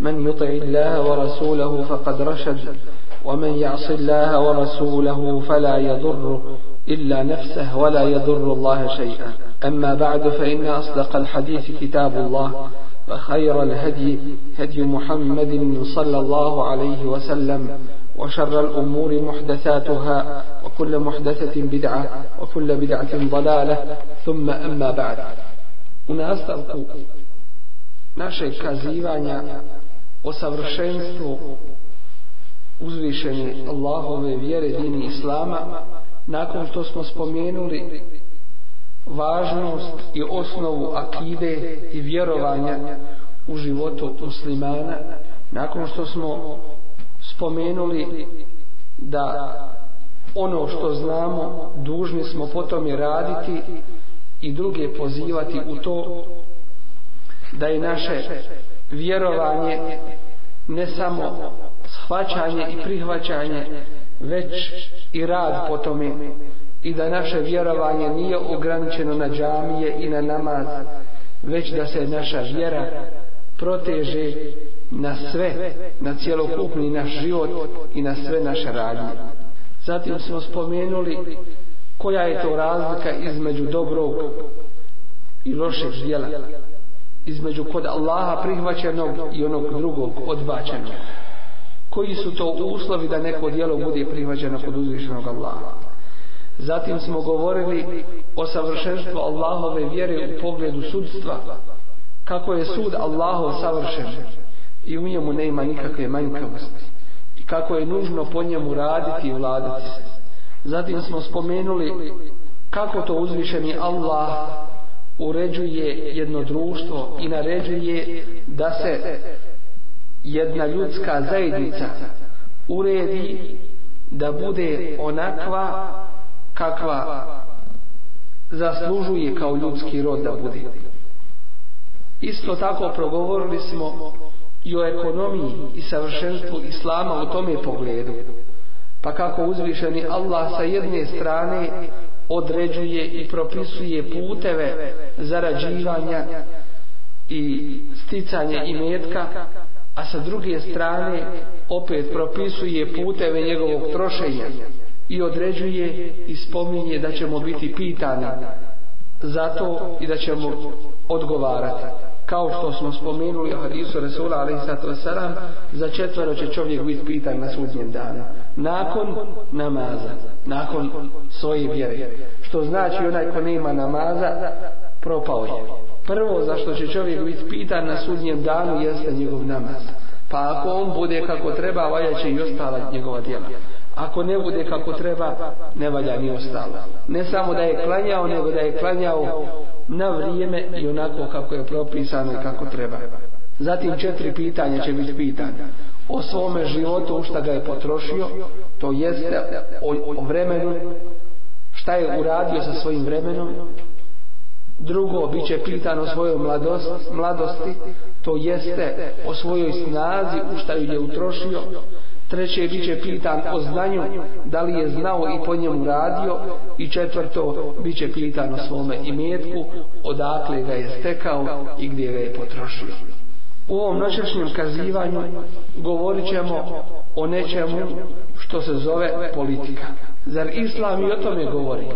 من يطع الله ورسوله فقد رشد ومن يعص الله ورسوله فلا يضره إلا نفسه ولا يضر الله شيئا أما بعد فإن أصدق الحديث كتاب الله وخير الهدي هدي محمد صلى الله عليه وسلم وشر الأمور محدثاتها وكل محدثة بدعة وكل بدعة ضلالة ثم أما بعد U أصدق našeg kazivanja o savršenstvu uzvišeni Allahove vjere dini Islama nakon što smo spomenuli važnost i osnovu akide i vjerovanja u životu muslimana nakon što smo spomenuli da ono što znamo dužni smo potom i raditi i druge pozivati u to da je naše vjerovanje ne samo shvaćanje i prihvaćanje već i rad po tome i da naše vjerovanje nije ograničeno na džamije i na namaz već da se naša vjera proteže na sve na cjelokupni naš život i na sve naše radnje zatim smo spomenuli koja je to razlika između dobrog i lošeg djela između kod Allaha prihvaćenog i onog drugog odbačenog. Koji su to uslovi da neko dijelo bude prihvaćeno kod uzvišenog Allaha? Zatim smo govorili o savršenstvu Allahove vjere u pogledu sudstva, kako je sud Allahov savršen i u njemu ne ima nikakve manjkavosti i kako je nužno po njemu raditi i vladati se. Zatim smo spomenuli kako to uzvišeni Allah uređuje jedno društvo i naređuje da se jedna ljudska zajednica uredi da bude onakva kakva zaslužuje kao ljudski rod da bude. Isto tako progovorili smo i o ekonomiji i savršenstvu islama u tome pogledu. Pa kako uzvišeni Allah sa jedne strane određuje i propisuje puteve zarađivanja i sticanje imetka, a sa druge strane opet propisuje puteve njegovog trošenja i određuje i spominje da ćemo biti pitani zato i da ćemo odgovarati kao što smo spomenuli o hadisu Resula a.s. za četvero će čovjek biti pitan na sudnjem danu. Nakon namaza, nakon svoje vjere. Što znači onaj ko nema namaza, propao je. Prvo zašto će čovjek biti pitan na sudnjem danu jeste njegov namaz. Pa ako on bude kako treba, valja će i ostala njegova djela ako ne bude kako treba, ne valja ni ostalo. Ne samo da je klanjao, nego da je klanjao na vrijeme i onako kako je propisano i kako treba. Zatim četiri pitanja će biti pitanja. O svome životu, u šta ga je potrošio, to jeste o vremenu, šta je uradio sa svojim vremenom, Drugo, bit će pitan o svojoj mladost, mladosti, to jeste o svojoj snazi, u šta ju je utrošio, treće bit će pitan o znanju, da li je znao i po njemu radio, i četvrto bit će pitan o svome imetku, odakle ga je stekao i gdje ga je potrošio. U ovom noćašnjem kazivanju govorit ćemo o nečemu što se zove politika. Zar Islam i o tome govori?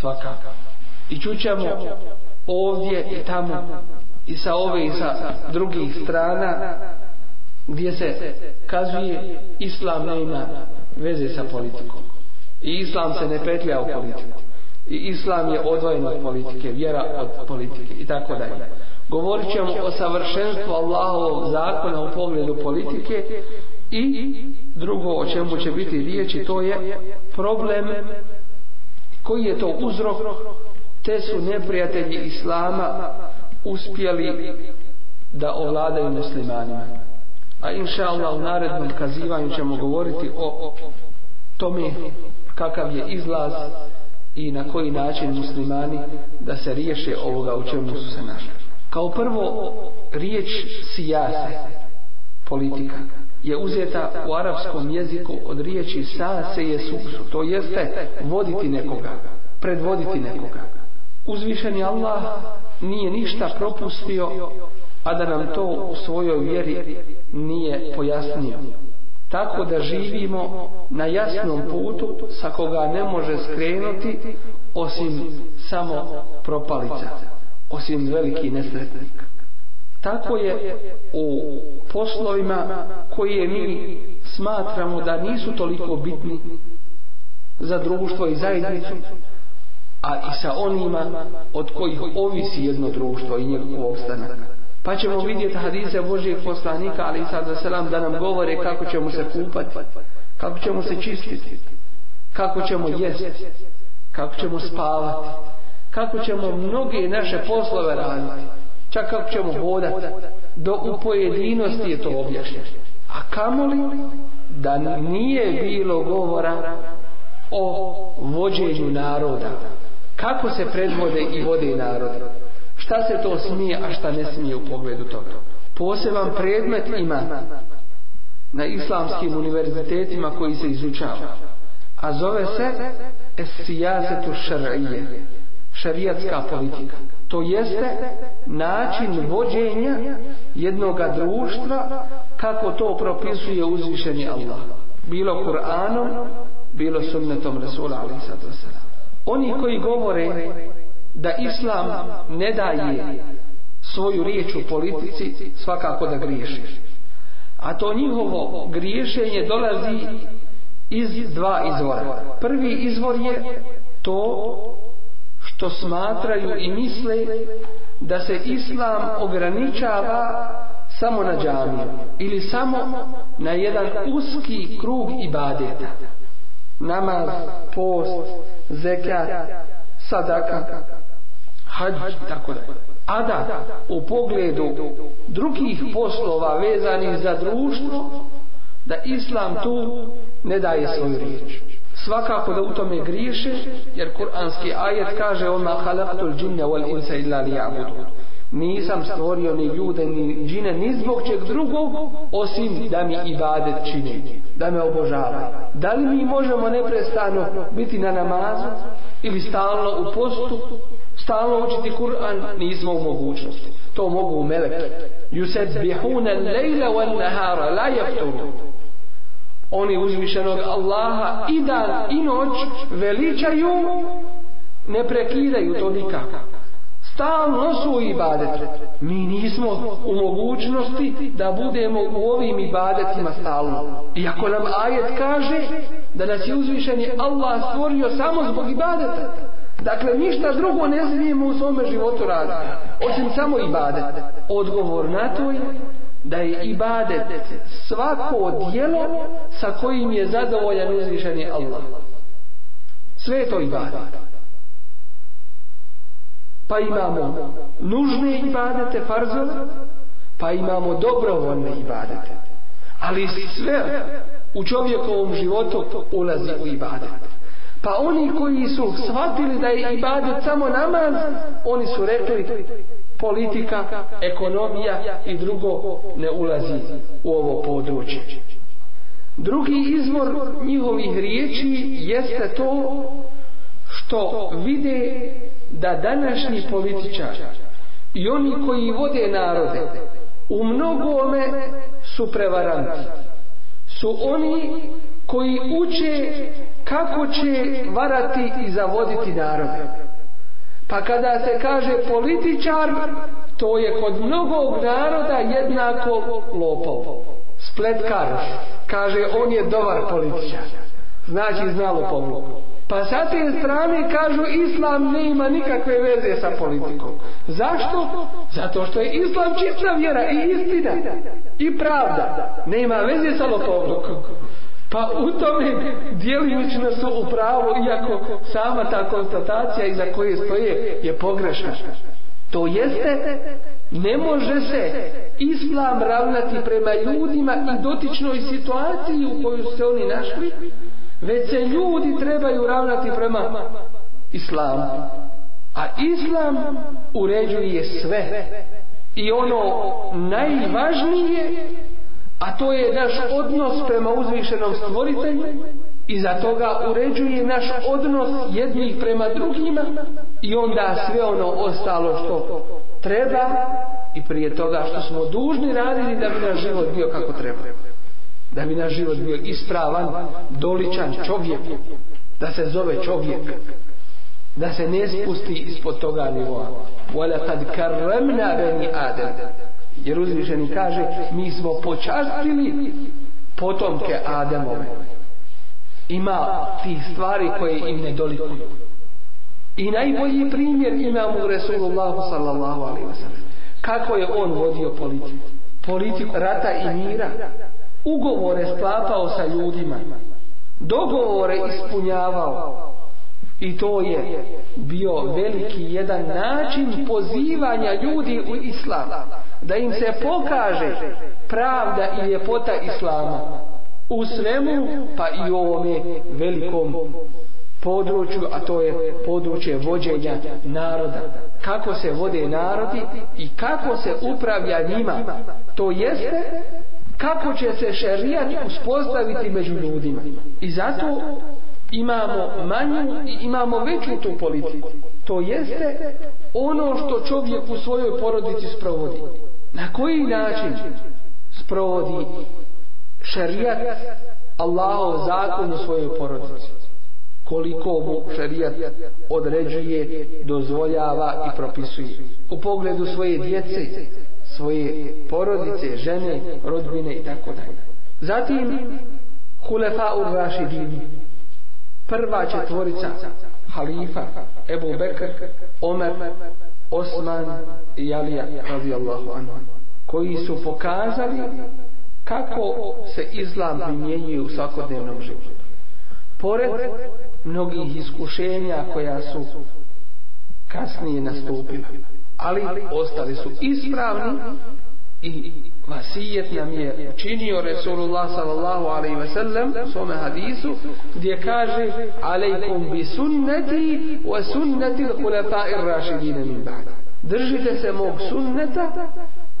Svakako. I čućemo ovdje i tamo i sa ove i sa drugih strana gdje se kazuje islam ne ima veze sa politikom. I islam se ne petlja u politiku. I islam je odvojen od politike, vjera od politike i tako dalje. Govorit ćemo o savršenstvu Allahovog zakona u pogledu politike i drugo o čemu će biti riječi to je problem koji je to uzrok te su neprijatelji islama uspjeli da ovladaju muslimanima a inša Allah u narednom kazivanju ćemo govoriti o tome kakav je izlaz i na koji način muslimani da se riješe ovoga u čemu su se našli. Kao prvo, riječ sijase, politika, je uzeta u arapskom jeziku od riječi sa se je susu, to jeste voditi nekoga, predvoditi nekoga. Uzvišeni Allah nije ništa propustio a da nam to u svojoj vjeri nije pojasnio. Tako da živimo na jasnom putu sa koga ne može skrenuti osim samo propalica, osim veliki nesretnik. Tako je u poslovima koje mi smatramo da nisu toliko bitni za društvo i zajednicu, a i sa onima od kojih ovisi jedno društvo i njegov obstanak. Pa, pa ćemo vidjeti hadise Božijeg poslanika, ali i sad za selam, da nam govore kako ćemo se kupati, kako ćemo se čistiti, kako ćemo jesti, kako ćemo spavati, kako ćemo mnoge naše poslove raditi, čak kako ćemo hodati, do u pojedinosti je to objašnjeno. A kamoli da nije bilo govora o vođenju naroda, kako se predvode i vode narode šta se to smije, a šta ne smije u pogledu toga. Poseban predmet ima na islamskim univerzitetima koji se izučava. A zove se Esijasetu šar'ije, šarijatska politika. To jeste način vođenja jednog društva kako to propisuje uzvišeni Allah. Bilo Kur'anom, bilo sunnetom Rasula Ali Sadrasana. Oni koji govore da islam ne daje svoju riječ u politici svakako da griješi a to njihovo griješenje dolazi iz dva izvora prvi izvor je to što smatraju i misle da se islam ograničava samo na džamiju ili samo na jedan uski krug ibadeta namaz, post, zekat, sadaka hađ i tako da. A da, u pogledu drugih poslova vezanih za društvo, da Islam tu ne daje svoju riječ. Svakako da u tome griješe, jer kuranski ajet kaže ona خَلَقْتُ الْجِنَّ وَالْإِنْسَ إِلَّا لِيَعْبُدُ Nisam stvorio ni ljude, ni džine, ni zbog čeg drugog, osim da mi ibadet čini, da me obožava. Da li mi možemo neprestano biti na namazu ili stalno u postu Stalno učiti Kur'an nismo u mogućnosti. To mogu meleke. Yusebihuna lejla wal nahara la jeftur. Oni uzvišenog Allaha i dan i noć veličaju, ne prekidaju to nikako. Stalno su ibadete. Mi nismo u mogućnosti da budemo u ovim ibadetima stalno. Iako nam ajet kaže da nas je uzvišeni Allah stvorio samo zbog ibadeta. Dakle, ništa drugo ne smijemo u svome životu raditi. Osim samo ibadet. Odgovor na to je da je ibadet svako dijelo sa kojim je zadovoljan uzvišeni Allah. Sve je to ibadet. Pa imamo nužne ibadete, farzove, pa imamo dobrovoljne ibadete. Ali sve u čovjekovom životu ulazi u ibadete. Pa oni koji su shvatili da je ibadet samo namaz, oni su rekli politika, ekonomija i drugo ne ulazi u ovo područje. Drugi izvor njihovih riječi jeste to što vide da današnji političar i oni koji vode narode u mnogome su prevaranti su oni koji uče kako će varati i zavoditi narode. Pa kada se kaže političar, to je kod mnogog naroda jednako lopov. Spletkar, kaže on je dobar političar. Znači zna lopovnog. Pa sa te strane kažu islam ne ima nikakve veze sa politikom. Zašto? Zato što je islam čista vjera i istina i pravda. Ne ima veze sa lopovlukom. Pa u tome djelimično su u pravu, iako sama ta konstatacija iza koje stoje je pogrešna. To jeste, ne može se islam ravnati prema ljudima i dotičnoj situaciji u kojoj se oni našli, već se ljudi trebaju ravnati prema islamu. A islam uređuje sve. I ono najvažnije, a to je naš odnos prema uzvišenom stvoritelju, i za toga uređuje naš odnos jednih prema drugima i onda sve ono ostalo što treba i prije toga što smo dužni raditi da bi naš život bio kako treba. treba da bi naš život bio ispravan, doličan čovjek, da se zove čovjek, da se ne spusti ispod toga nivoa. Wala kad karremna beni Adem. Jer uzvišeni kaže, mi smo počastili potomke Ademove. Ima tih stvari koje im ne dolikuju. I najbolji primjer imamo u Resulullahu sallallahu alaihi wa sallam. Kako je on vodio politiku? Politiku rata i mira ugovore sklapao sa ljudima dogovore ispunjavao i to je bio veliki jedan način pozivanja ljudi u islam da im se pokaže pravda i ljepota islama u svemu pa i u ovome velikom području, a to je područje vođenja naroda. Kako se vode narodi i kako se upravlja njima. To jeste kako će se šerijat uspostaviti među ljudima. I zato imamo manju i imamo veću tu politiku. To jeste ono što čovjek u svojoj porodici sprovodi. Na koji način sprovodi šerijat Allahov zakon u svojoj porodici? koliko mu šarijat određuje, dozvoljava i propisuje. U pogledu svoje djece, svoje porodice, žene, rodbine i tako dalje. Zatim, Hulefa ur Rašidini, prva četvorica, halifa, Ebu Bekr, Omer, Osman i Alija, radijallahu anhu, koji su pokazali kako se Islam primjenjuje u svakodnevnom životu. Pored mnogih iskušenja koja su kasnije nastupila, ali ostali su ispravni i vasijet nam je učinio Resulullah sallallahu alaihi ve sellem u svome hadisu gdje kaže alaikum bi sunneti wa sunneti l'kulefa ir rašidine min ba'da držite se mog sunneta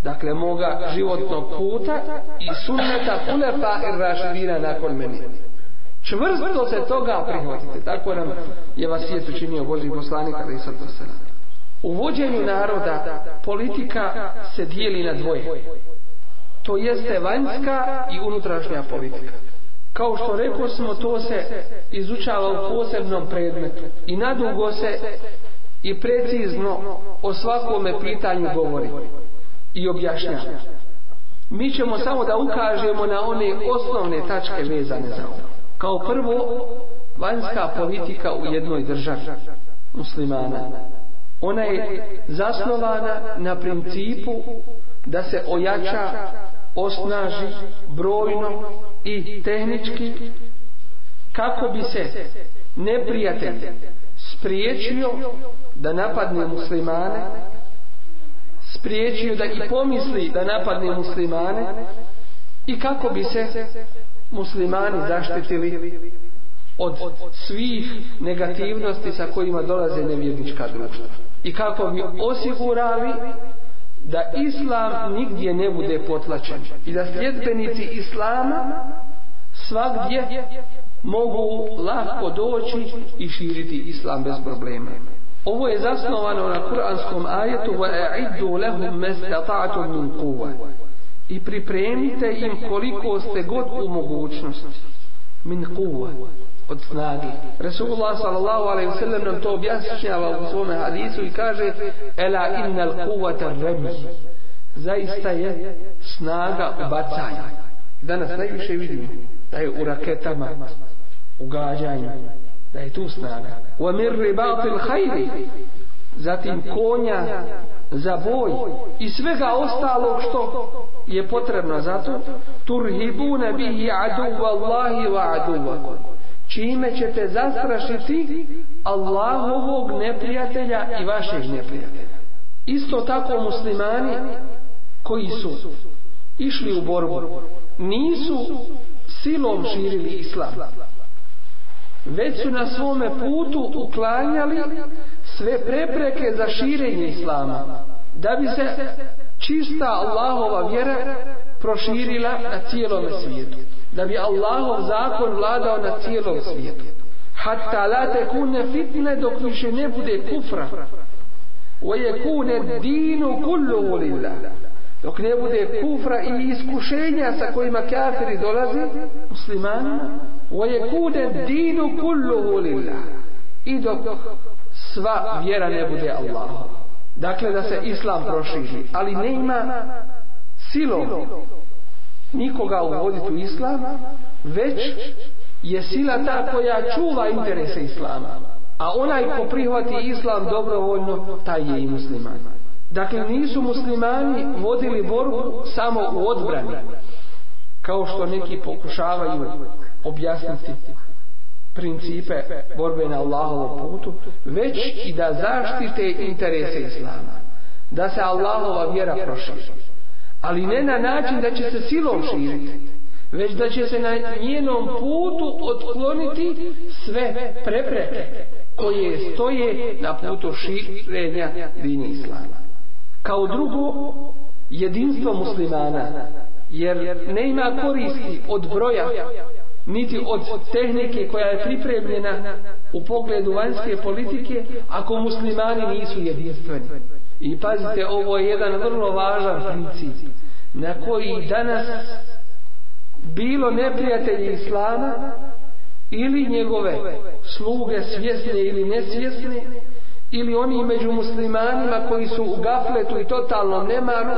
dakle moga životnog puta i sunneta kulefa ir rašidine nakon meni čvrsto se toga prihvatite tako nam je vasijet učinio Boži poslanik alaihi sallallahu alaihi U vođenju naroda politika se dijeli na dvoje. To jeste vanjska i unutrašnja politika. Kao što rekao smo, to se izučava u posebnom predmetu i nadugo se i precizno o svakome pitanju govori i objašnjava. Mi ćemo samo da ukažemo na one osnovne tačke vezane za ovo. Kao prvo, vanjska politika u jednoj državi, muslimana, ona je zasnovana na principu da se ojača, osnaži brojno i tehnički kako bi se neprijatelj spriječio da napadne muslimane, spriječio da i pomisli da napadne muslimane i kako bi se muslimani zaštitili od svih negativnosti sa kojima dolaze nevjernička društva. I kako bi osigurali da islam nigdje ne bude potlačen i da sljedbenici islama svakdje mogu lako doći i širiti islam bez problema. Ovo je zasnovano na kuranskom ajetu وَاَعِدُّ لَهُمْ مَسْتَطَعْتُمْ مِنْ قُوَ i pripremite im koliko ste god u mogućnosti min kuva od snagi. Resulullah sallallahu alaihi wa sallam nam to objasnjava u svome hadisu i kaže Ela innal kuvata remi. Zaista je snaga u bacanju. Danas najviše vidimo da je u raketama, u gađanju, da je tu snaga. Wa mir ribatil hajri. Zatim konja za boj i svega ostalog što je potrebno za to turhibune bihi aduva Allahi wa aduva čime ćete zastrašiti Allahovog neprijatelja i vašeg neprijatelja. Isto tako muslimani koji su išli u borbu nisu silom širili islam. Već su na svome putu uklanjali sve prepreke za širenje islama da bi se čista Allahova vjera proširila na cijelom svijetu. Da bi Allahov zakon vladao na cijelom svijetu. Hatta la tekune fitne dok više ne bude kufra. Ve je kune dinu kullu ulillah. Dok ne bude kufra i iskušenja sa kojima kafiri dolazi, muslimani, ve je kune dinu kullu ulillah. I dok sva vjera ne bude Allahov. Dakle, da se islam proširi. Ali ne ima silom nikoga uvoditi u islam, već je sila ta koja čuva interese islama. A onaj ko prihvati islam dobrovoljno, taj je i musliman. Dakle, nisu muslimani vodili borbu samo u odbrani, kao što neki pokušavaju objasniti principe borbe na Allahovom putu, već i da zaštite interese islama, da se Allahova vjera proširi ali ne na način da će se silom širiti, već da će se na njenom putu otkloniti sve prepreke koje stoje na putu širenja dini islama. Kao drugo, jedinstvo muslimana, jer ne ima koristi od broja, niti od tehnike koja je pripremljena u pogledu vanjske politike, ako muslimani nisu jedinstveni. I pazite, ovo je jedan vrlo važan princip na koji danas bilo neprijatelji islama ili njegove sluge svjesne ili nesvjesne ili oni među muslimanima koji su u gafletu i totalnom nemaru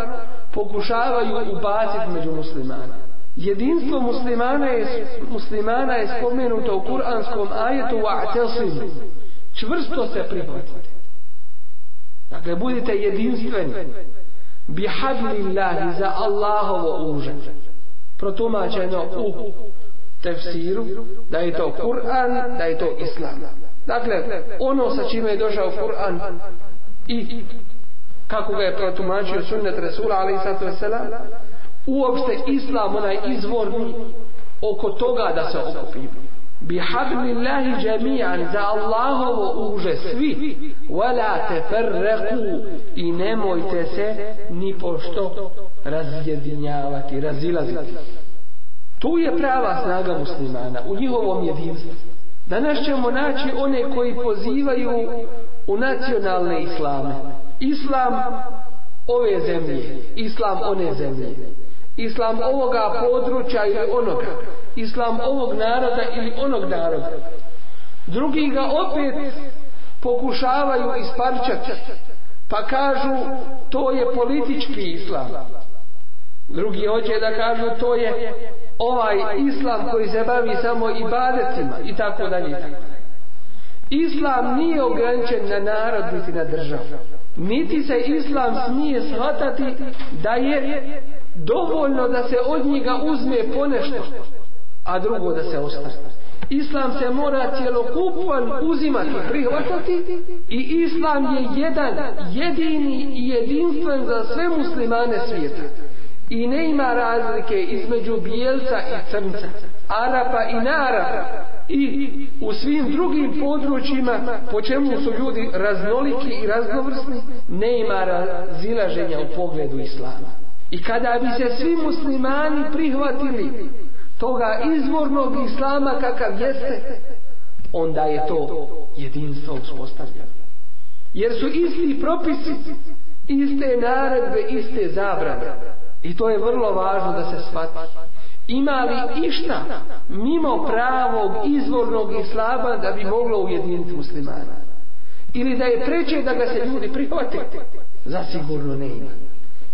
pokušavaju ubaciti među muslimana. Jedinstvo muslimana je, muslimana je spomenuto u kuranskom ajetu wa'tasim. Čvrsto se prihvatite. Dakle, budite jedinstveni. Bi hadlillahi za Allahovo uže. Protumačeno u tefsiru, da je to Kur'an, da je to Islam. Dakle, ono sa čime je došao Kur'an i kako ga je protumačio sunnet Resula, ali i sato uopšte Islam, onaj izvorni, oko toga da se okupimo bi habli Allahi jami'an za Allahovo uže svi wala teferreku i nemojte se ni pošto razjedinjavati razilaziti tu je prava snaga muslimana u njihovom jedinstvu danas ćemo naći one koji pozivaju u nacionalne islame islam ove zemlje islam one zemlje islam ovoga područja ili onoga, islam ovog naroda ili onog naroda. Drugi ga opet pokušavaju isparčati, pa kažu to je politički islam. Drugi hoće da kažu to je ovaj islam koji se bavi samo ibadetima i tako dalje. Islam nije ograničen na narod niti na državu. Niti se islam smije shvatati da je dovoljno da se od njega uzme ponešto, a drugo da se ostane. Islam se mora cjelokupan uzimati, prihvatati i Islam je jedan, jedini i jedinstven za sve muslimane svijeta. I ne ima razlike između bijelca i crnca, Arapa i Narapa i u svim drugim područjima po čemu su ljudi raznoliki i raznovrsni, ne ima razilaženja u pogledu Islama. I kada bi se svi muslimani prihvatili toga izvornog islama kakav jeste, onda je to jedinstvo uspostavljeno. Jer su isti propisi, iste naredbe, iste zabrane. I to je vrlo važno da se shvati. Ima li išta mimo pravog izvornog islama da bi moglo ujediniti muslimana? Ili da je treće da ga se ljudi prihvate? Zasigurno ne ima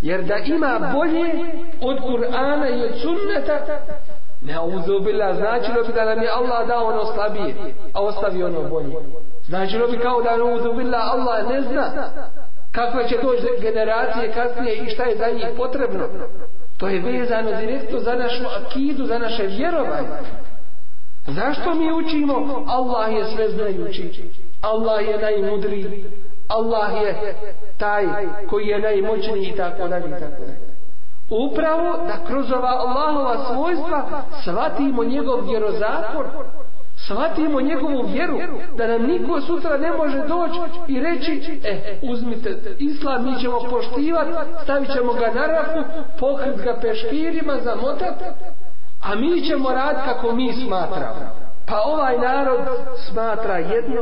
jer da ima bolje od Kur'ana i od sunneta ne uzubila značilo bi da nam je Allah dao ono slabije a ostavi ono bolje značilo bi kao da ne uzubila Allah ne zna kakve će doći generacije kasnije i šta je za njih potrebno to je vezano direktno za našu akidu za naše vjerovanje zašto mi učimo Allah je sve znajući Allah je najmudriji Allah je taj koji je najmoćniji i tako dalje i tako dalje. Upravo da kroz ova Allahova svojstva shvatimo njegov vjerozakor, shvatimo njegovu vjeru, da nam niko sutra ne može doći i reći, e, uzmite islam, mi ćemo poštivati, stavit ćemo ga na rafu, pokrit ga peškirima, zamotati, a mi ćemo rad kako mi smatramo. Pa ovaj narod smatra jedno,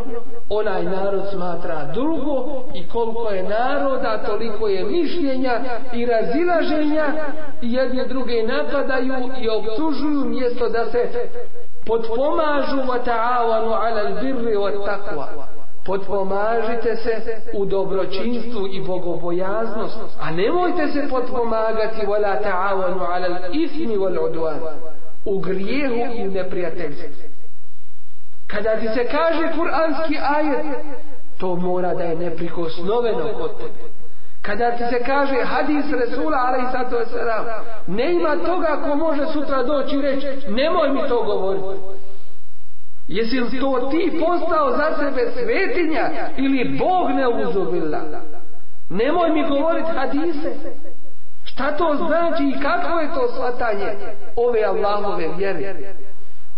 onaj narod smatra drugo i koliko je naroda, toliko je mišljenja i razilaženja i jedne druge napadaju i obtužuju mjesto da se potpomažu wa ta'awanu ala birri wa taqwa. Potpomažite se u dobročinstvu i bogobojaznost, a nemojte se potpomagati wala ta'awanu ala al-ismi wal-udwan u grijehu i neprijateljstvu. Kada ti se kaže kuranski ajet, to mora da je neprikosnoveno kod tebe. Kada ti se kaže hadis Resula, ali i sato selam, ne ima toga ko može sutra doći i reći, nemoj mi to govoriti. Jesi li to ti postao za sebe svetinja ili Bog ne uzubila? Nemoj mi govoriti hadise. Šta to znači i kako je to svatanje ove Allahove vjere?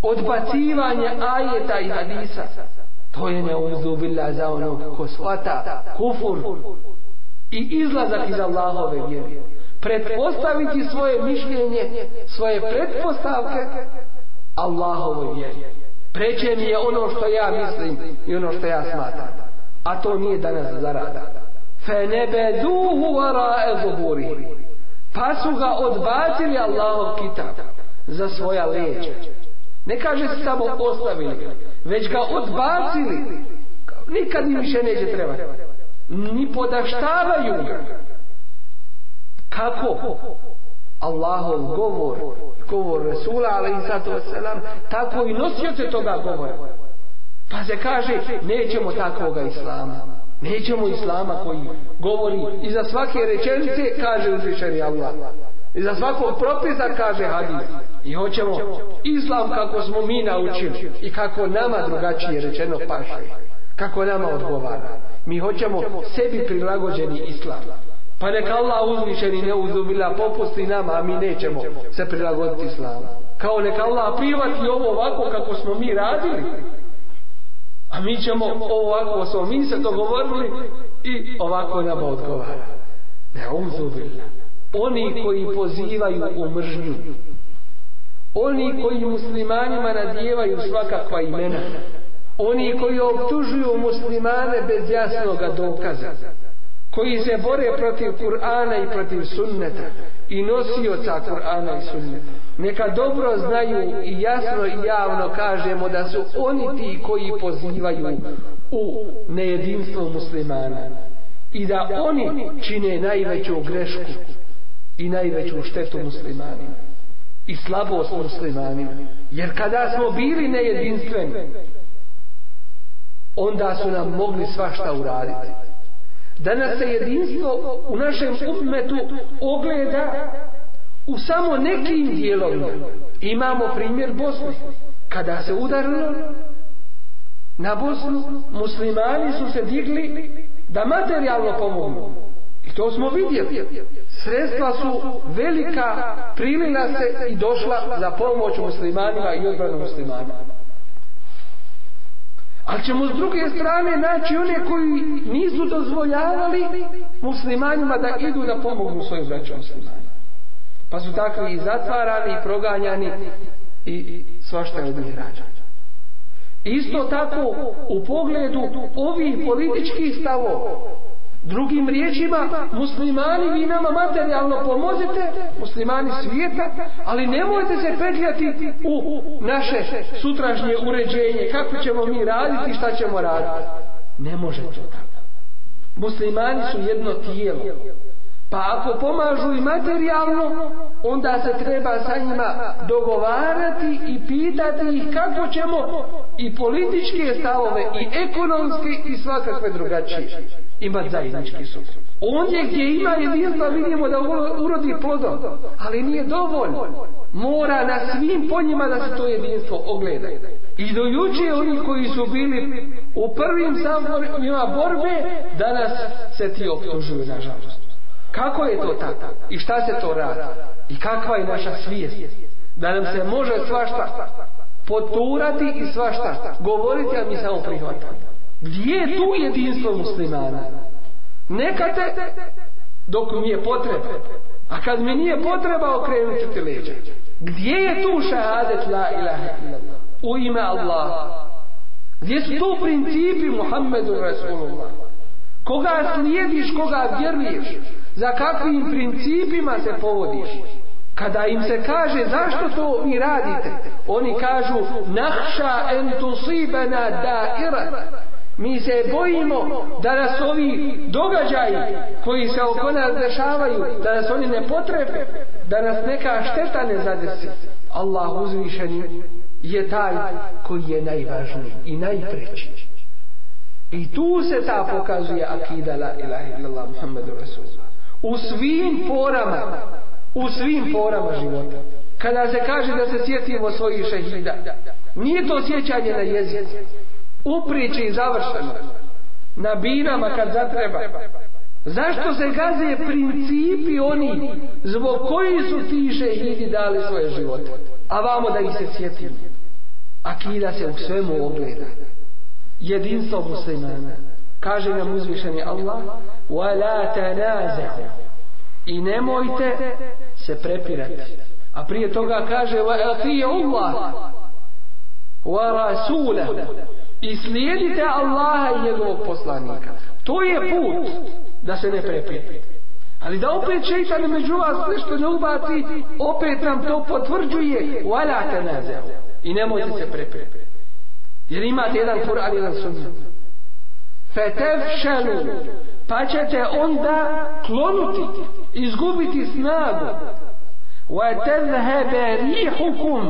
odbacivanje ajeta i hadisa to je neuzubila za ono ko svata kufur i izlazak iz Allahove vjeri pretpostaviti svoje mišljenje svoje pretpostavke Allahove vjeri preće mi je ono što ja mislim i ono što ja smatam a to nije danas zarada fe nebe duhu vara ezuhuri pa su ga odbacili Allahov kitab za svoja leđa Ne kaže se samo ostavili, već ga odbacili. Nikad im više neće trebati. Ni podaštavaju ga. Kako? Allahov govor, govor Resula, ali i sato selam, tako i nosio se toga govora. Pa se kaže, nećemo takvoga islama. Nećemo islama koji govori i za svake rečenice kaže uzvišeni Allah. Allah. I za svakog propisa kaže hadis. I hoćemo islam kako smo mi naučili i kako nama drugačije rečeno paše. Kako nama odgovara. Mi hoćemo sebi prilagođeni islam. Pa neka Allah uzmišeni ne uzubila popusti nama, a mi nećemo se prilagoditi islamu. Kao neka Allah privati ovo ovako kako smo mi radili. A mi ćemo ovo ovako smo mi se dogovorili i ovako nama odgovara. Ne uzubila oni koji pozivaju u mržnju oni koji muslimanima nadjevaju svakakva imena oni koji obtužuju muslimane bez jasnog dokaza koji se bore protiv Kur'ana i protiv sunneta i nosioca Kur'ana i sunneta neka dobro znaju i jasno i javno kažemo da su oni ti koji pozivaju u nejedinstvo muslimana i da oni čine najveću grešku i najveću štetu muslimanima i slabost muslimanima jer kada smo bili nejedinstveni onda su nam mogli svašta uraditi danas se jedinstvo u našem umetu ogleda u samo nekim dijelovima imamo primjer Bosne kada se udarilo na Bosnu muslimani su se digli da materijalno pomognu I to smo vidjeli. Sredstva su velika prilila se i došla za pomoć muslimanima i odbranu muslimanima. Ali ćemo s druge strane naći one koji nisu dozvoljavali muslimanima da idu da pomognu svojim braćom muslimanima. Pa su takvi i zatvarani i proganjani i svašta je od njih rađano. Isto tako u pogledu ovih političkih stavova Drugim riječima, muslimani vi nama materijalno pomozite, muslimani svijeta, ali nemojte se petljati u naše sutražnje uređenje, kako ćemo mi raditi i šta ćemo raditi. Ne može to tako. Muslimani su jedno tijelo. Pa ako pomažu i materijalno, onda se treba sa njima dogovarati i pitati ih kako ćemo i političke stavove, i ekonomske, i svakakve drugačije imati zajednički sud. Ondje gdje ima jedinstva vidimo da urodi plodom, ali nije dovoljno. Mora na svim poljima da se to jedinstvo ogleda. I do juče oni koji su bili u prvim samorima borbe, danas se ti optužuju, nažalost. Kako je to tako? I šta se to radi? I kakva je naša svijest? Da nam se može svašta poturati i svašta govoriti, a mi samo prihvatamo. Gdje je tu jedinstvo muslimana? Nekate dok mi je potreba. A kad mi nije potreba, okrenut te leđa. Gdje je tu šahadet la ilaha illallah? U ime Allaha. Gdje su tu principi Muhammedu Rasulullah? Koga slijediš, koga vjeruješ, za kakvim principima se povodiš. Kada im se kaže zašto to mi radite, oni kažu nahša en tusibena da Mi se bojimo da nas ovi događaji koji se oko nas dešavaju, da nas oni ne potrebe, da nas neka šteta ne zadesi. Allah uzvišeni je taj koji je najvažniji i najprečiji. I tu se ta pokazuje akida la ilaha illallah Muhammedu Rasulullah. U svim porama, u svim porama života. Kada se kaže da se sjetimo svojih šehida, nije to sjećanje na jezik. U priči završeno. Na binama kad zatreba. Zašto se gaze principi oni zbog koji su ti šehidi dali svoje živote? A vamo da ih se sjetimo. Akida se u svemu ogleda jedinstvo muslimana. Kaže nam uzvišeni Allah وَلَا تَنَازَهُ I nemojte se prepirati. A prije toga kaže وَأَطِيُ اللَّهُ وَرَسُولَهُ I slijedite Allaha i njegovog poslanika. To je put da se ne prepirate. Ali da opet šeitan među vas nešto ne ubaci, opet nam to potvrđuje. وَلَا تَنَازَهُ I nemojte se prepirati. Jer imate jedan Kur'an, jedan sunnet. Fetev šelu. Pa ćete onda klonuti, izgubiti snagu. Vatevhebe rihukum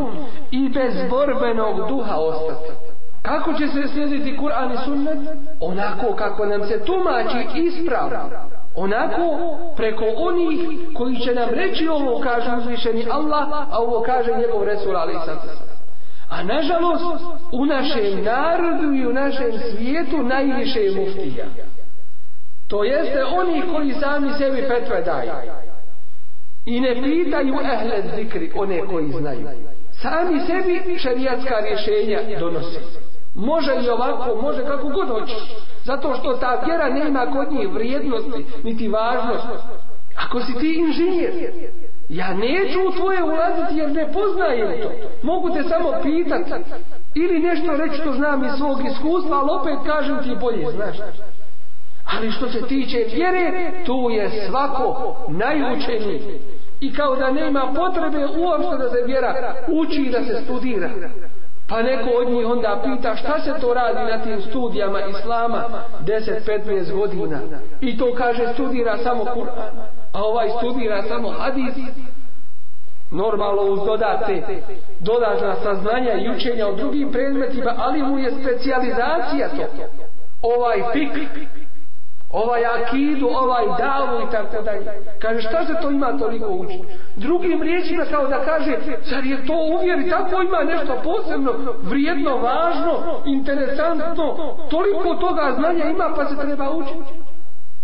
i bez borbenog duha ostati. Kako će se slijediti Kur'an i sunnet? Onako kako nam se tumači ispravno. Onako preko onih koji će nam reći ovo kaže uzvišeni Allah, a ovo kaže njegov Resul Ali Sadr. A nažalost, u našem narodu i u našem svijetu najviše je muftija. To jeste oni koji sami sebi petve daju. I ne pitaju ehle zikri, one koji znaju. Sami sebi šerijatska rješenja donose. Može i ovako, može kako god hoće. Zato što ta vjera nema kod njih vrijednosti, niti važnosti. Ako si ti inženjer, Ja neću u tvoje ulaziti jer ne poznajem to. Mogu te samo pitati ili nešto reći što znam iz svog iskustva, ali opet kažem ti bolje, znaš. Ali što se tiče vjere, tu je svako najučeniji. I kao da nema potrebe uopšte da se vjera uči i da se studira. Pa neko od njih onda pita šta se to radi na tim studijama Islama 10-15 godina. I to kaže studira samo Kur'an a ovaj studira samo hadis normalno uz dodate dodatna saznanja i učenja o drugim predmetima ali mu je specijalizacija to ovaj fik ovaj akidu, ovaj davu i tako dalje. Kaže, šta se to ima toliko uči? Drugim riječima kao da kaže, zar je to uvjeri, tako ima nešto posebno, vrijedno, važno, interesantno, toliko toga znanja ima pa se treba učiti.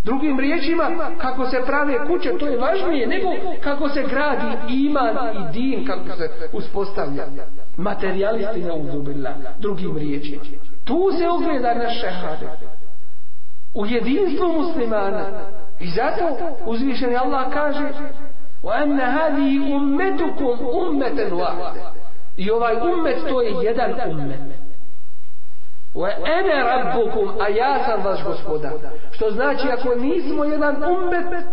Drugim riječima, kako se prave kuće, to je važnije nego kako se gradi iman i din, kako se uspostavlja. Materialisti ne uzubila. Drugim riječima. Tu se ogleda na šehade. U jedinstvu muslimana. I zato uzvišeni Allah kaže وَأَنَّ هَذِي أُمَّتُكُمْ أُمَّتَنْ وَحْدَ I ovaj ummet to je jedan ummet ene rabbukum a ja sam vaš gospoda što znači ako nismo jedan umbet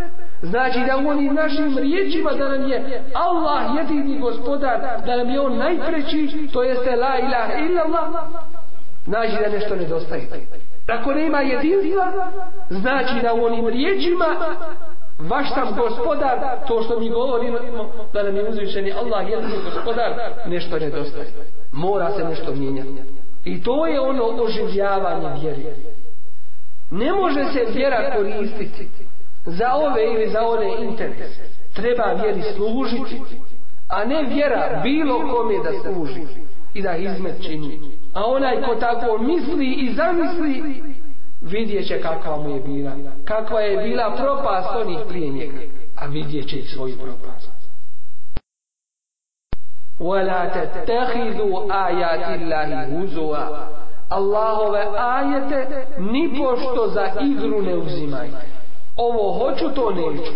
znači da u onim našim riječima da nam je Allah jedini gospodar da nam je on najpreći to jeste la ilaha illallah znači da nešto nedostaje ako nema jedinstva znači da u onim riječima vaš sam gospodar to što mi govorimo da nam je uzvišeni Allah jedini gospodar nešto nedostaje mora se nešto mijenjati I to je ono oživljavanje vjere. Ne može se vjera koristiti za ove ili za one interese. Treba vjeri služiti, a ne vjera bilo kome da služi i da izmet čini. A onaj ko tako misli i zamisli, vidjet će kakva mu je bila. Kakva je bila propast onih prije njega, a vidjet će i svoju propast. ولا تتخذوا آيات الله هزوا Allahove ajete ni pošto za igru ne uzimaj. Ovo hoću, to neću.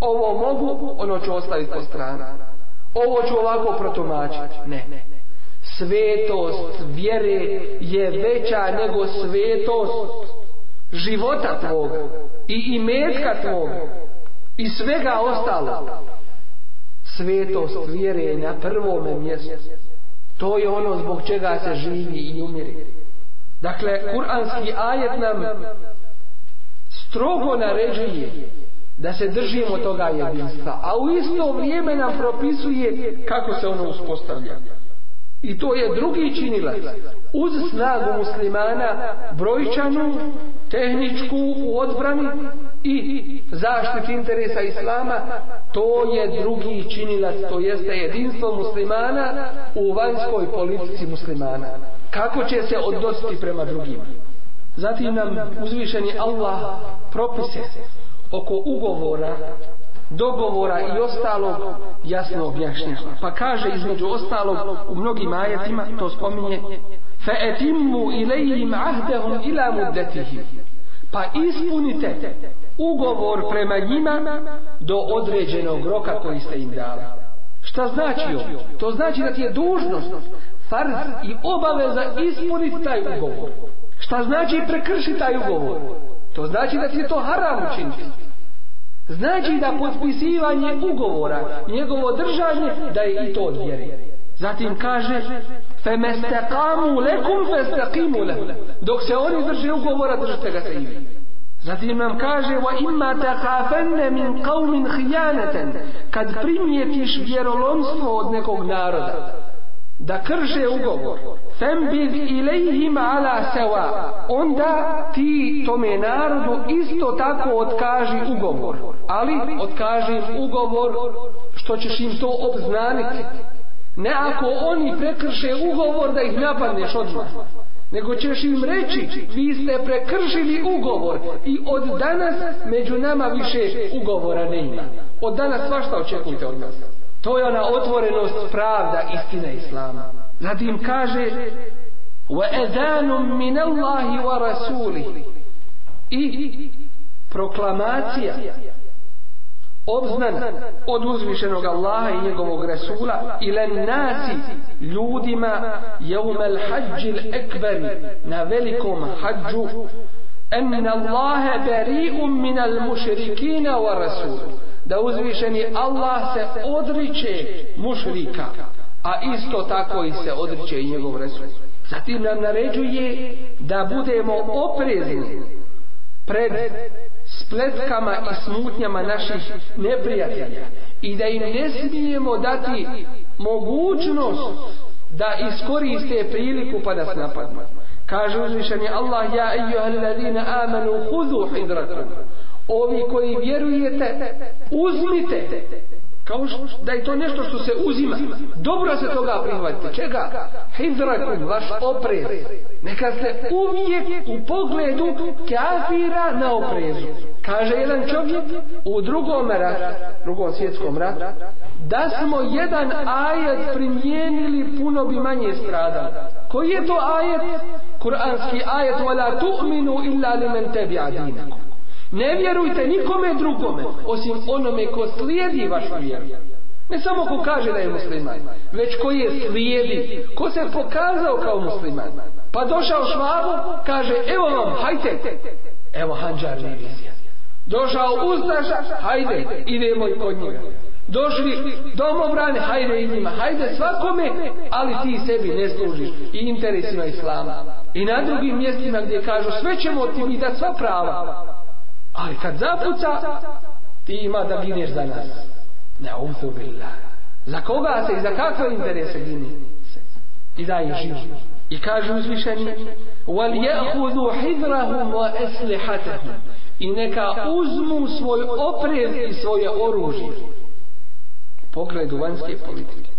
Ovo mogu, ono ću ostaviti po strani. Ovo ću ovako protumačiti. Ne. Svetost vjere je veća nego svetost života tvoga i imetka tvoga i svega ostalog svetost vjere na prvome mjestu. To je ono zbog čega se živi i umiri. Dakle, kuranski ajet nam strogo naređuje da se držimo toga jedinstva, a u isto vrijeme nam propisuje kako se ono uspostavlja. I to je drugi činilac. Uz snagu muslimana, brojčanu, tehničku u odbrani i zaštiti interesa islama, to je drugi činilac, to jeste jedinstvo muslimana u vanjskoj politici muslimana. Kako će se odnositi prema drugima? Zatim nam uzvišeni Allah propise oko ugovora dogovora i ostalog jasno objašnjava. Pa kaže između ostalog u mnogim ajetima, to spominje, فَاَتِمُّ إِلَيْهِمْ عَهْدَهُمْ إِلَا مُدَّتِهِ Pa ispunite ugovor prema njima do određenog roka koji ste im dali. Šta znači ovo? To znači da ti je dužnost, farz i obaveza ispuniti taj ugovor. Šta znači prekršiti taj ugovor? To znači da ti je to haram učiniti. Znači da potpisivanje ugovora, njegovo držanje, da je i to od vjere. Zatim kaže, femestekamu lekum festekimu lekum. Dok se oni drže ugovora, držite ga se imi. Zatim nam kaže, wa imma takafenne min kaumin hijaneten, kad primijetiš vjerolomstvo od nekog naroda da krže ugovor fembiz ilejhim ala seva onda ti tome narodu isto tako otkaži ugovor ali otkaži ugovor što ćeš im to obznaniti ne ako oni prekrše ugovor da ih napadneš odmah nego ćeš im reći vi ste prekršili ugovor i od danas među nama više ugovora ne ima od danas svašta očekujte od nas To je ona otvorenost pravda istina Islama. Zatim kaže وَأَذَانٌ مِنَ اللَّهِ وَرَسُولِهِ I proklamacija obznan od uzvišenog Allaha i njegovog Rasula ili nasi ljudima jevme l-hađi l-ekberi na velikom hađu أن الله بريء من المشركين والرسول da uzvišeni Allah se odriče mušrika, a isto tako i se odriče i njegov resul. Zatim nam naređuje da budemo oprezni pred spletkama i smutnjama naših neprijatelja i da im ne smijemo dati mogućnost da iskoriste priliku pa nas napadnu. Kaže uzvišeni Allah, ja eju alladine amanu, huzu hidratu. Ovi koji vjerujete, uzmite. Kao š, da je to nešto što se uzima. Dobro se toga prihvatite. Čega? Hidratu, vaš oprez. Neka ste uvijek u pogledu kafira na oprezu. Kaže jedan čovjek u drugom ratu, drugom svjetskom ratu, da smo jedan ajet primijenili puno bi manje stradali koji je to ajet kuranski ajet wala tu'minu illa limen tebi adinakum ne vjerujte nikome drugome osim onome ko slijedi vašu vjeru ne samo ko kaže da je musliman već ko je slijedi ko se pokazao kao musliman pa došao švabu kaže evo vam hajte evo hanđar vizija došao ustaša hajde idemo i kod njega došli domobrane, hajde i njima, hajde svakome, ali ti sebi ne služiš i interesima Islama. I na drugim mjestima gdje kažu sve ćemo ti mi dati sva prava, ali kad zapuca, ti ima da gineš za nas. Ne uzubila. Za koga se i za kakve interese gine? I daje život. I kažu uzvišeni, وَلْيَأْخُذُوا حِذْرَهُمْ وَأَسْلِحَتَهُمْ I neka uzmu svoj oprijed i svoje oružje pogledu vanjske politike.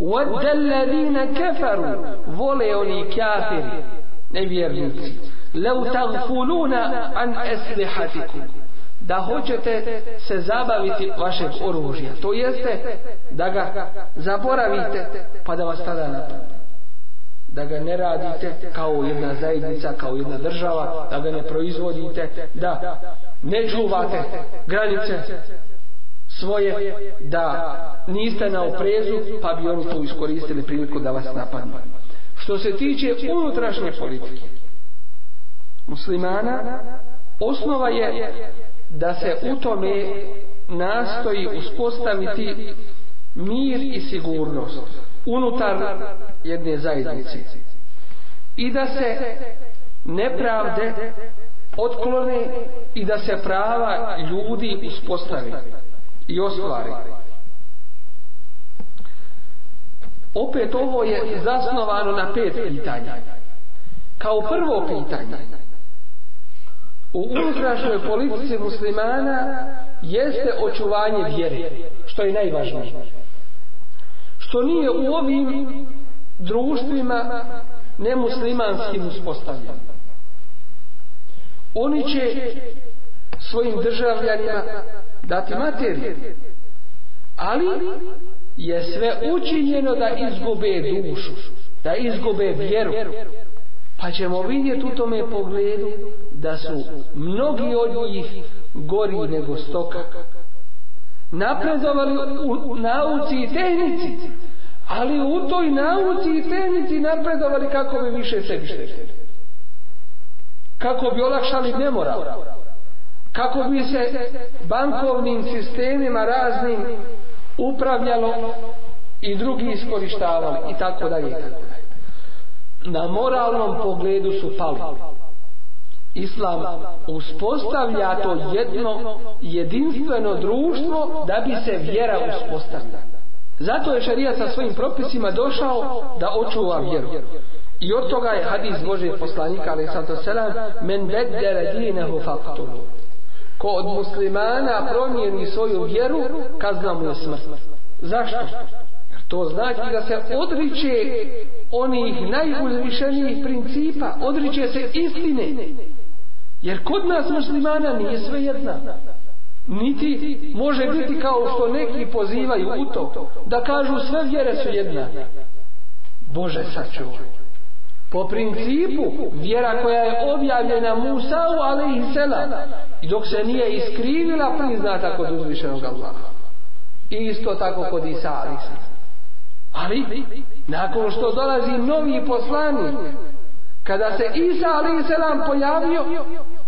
وَالَّذِينَ كَفَرُوا Vole oni kafiri, nevjernici. لَوْ تَغْفُلُونَ عَنْ أَسْلِحَتِكُمْ Da hoćete se zabaviti vašeg oružja. To jeste da ga zaboravite pa da vas tada napadne. Da ga ne radite kao jedna zajednica, kao jedna država, da ga ne proizvodite, da ne čuvate granice svoje da niste na oprezu pa bi oni to iskoristili priliku da vas napadnu. Što se tiče unutrašnje politike muslimana osnova je da se u tome nastoji uspostaviti mir i sigurnost unutar jedne zajednice i da se nepravde otklone i da se prava ljudi uspostavi i ostvari. Opet ovo je zasnovano na pet pitanja. Kao prvo pitanje, u unutrašnjoj politici muslimana jeste očuvanje vjere, što je najvažnije. Što nije u ovim društvima nemuslimanskim uspostavljeno. Oni će svojim državljanima dati materiju. Ali je sve učinjeno da izgube dušu, da izgube vjeru. Pa ćemo vidjeti u tome pogledu da su mnogi od njih gori nego stoka. Napredovali u nauci i tehnici, ali u toj nauci i tehnici napredovali kako bi više sebi štetili. Kako bi olakšali nemoral. Kako bi olakšali nemoral kako bi se bankovnim sistemima raznim upravljalo i drugi iskorištavali i tako dalje i tako dalje na moralnom pogledu su pali islam uspostavlja to jedno jedinstveno društvo da bi se vjera uspostavila zato je šarija sa svojim propisima došao da očuva vjeru i od toga je hadis Božije poslanika alaih sallatu selam men beddele dinehu faktulu ko od muslimana promijeni svoju vjeru, kazna mu je smrt. Zašto? Jer to znači da se odriče onih najuzvišenijih principa, odriče se istine. Jer kod nas muslimana nije sve jedna. Niti može biti kao što neki pozivaju u to, da kažu sve vjere su jedna. Bože sačuvaj po principu vjera koja je objavljena Musa u alaihi selam i dok se nije iskrivila priznata kod uzvišenog Allaha isto tako kod Isa alaihi ali nakon što dolazi novi poslanik kada se Isa alaihi selam pojavio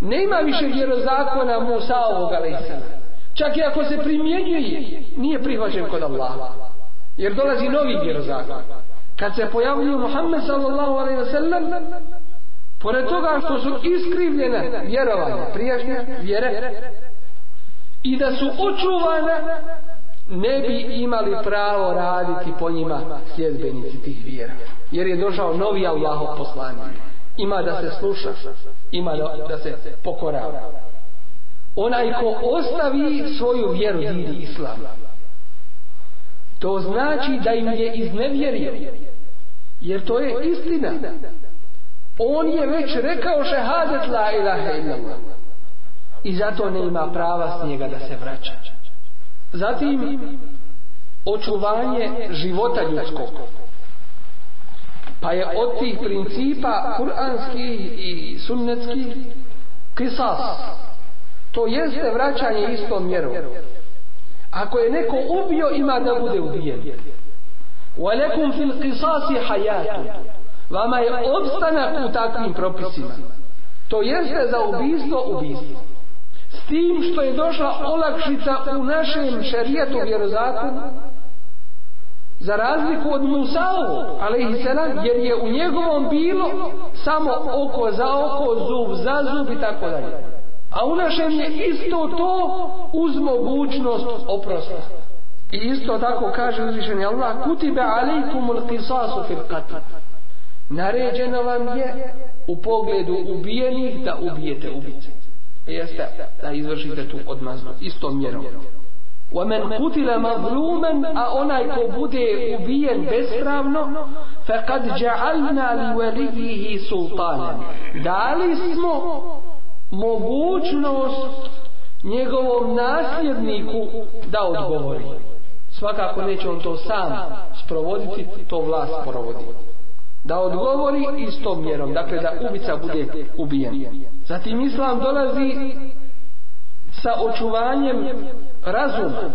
nema više vjerozakona Musa u alaihi selam čak i ako se primjenjuje nije prihvaćen kod Allaha jer dolazi novi vjerozakon kad se pojavljuje Muhammed sallallahu alaihi wasallam pored toga što su iskrivljene vjerovanje prijašnje vjere i da su očuvane ne bi imali pravo raditi po njima sjedbenici tih vjera jer je došao novi Allahov poslanik ima da se sluša ima da, da se pokorava onaj ko ostavi svoju vjeru vidi islam to znači da im je iznevjerio jer to je istina on je već rekao šehadet la ilaha illallah i zato ne ima prava s njega da se vraća zatim očuvanje života ljudskog pa je od tih principa kuranski i sunnetski kisas to jeste vraćanje istom mjerom Ako je neko ubio, ima da bude ubijen. وَلَكُمْ فِي الْقِصَاسِ حَيَاتُ Vama je obstanak u takvim propisima. To jeste za ubijstvo, ubijstvo. S tim što je došla olakšica u našem šarijetu vjerozakonu, za razliku od Musaovo, ali i selam, jer je u njegovom bilo samo oko za oko, zub za zub i tako dalje. A u našem je isto to uz mogućnost oprosta. I isto tako kaže uzvišenje Allah, kutibe alikum ul-kisasu fil qatl. Naređeno vam je u pogledu ubijenih da ubijete ubice. E, jeste da izvršite tu odmaznu, istom mjerom. وَمَنْ قُتِلَ مَظْلُومًا A onaj ko bude ubijen bespravno فَقَدْ جَعَلْنَا لِوَلِيِّهِ سُلْطَانًا Dali smo mogućnost njegovom nasljedniku da odgovori. Svakako neće on to sam sprovoditi, to vlast provodi. Da odgovori istom mjerom, dakle da ubica bude ubijen. Zatim islam dolazi sa očuvanjem razuma.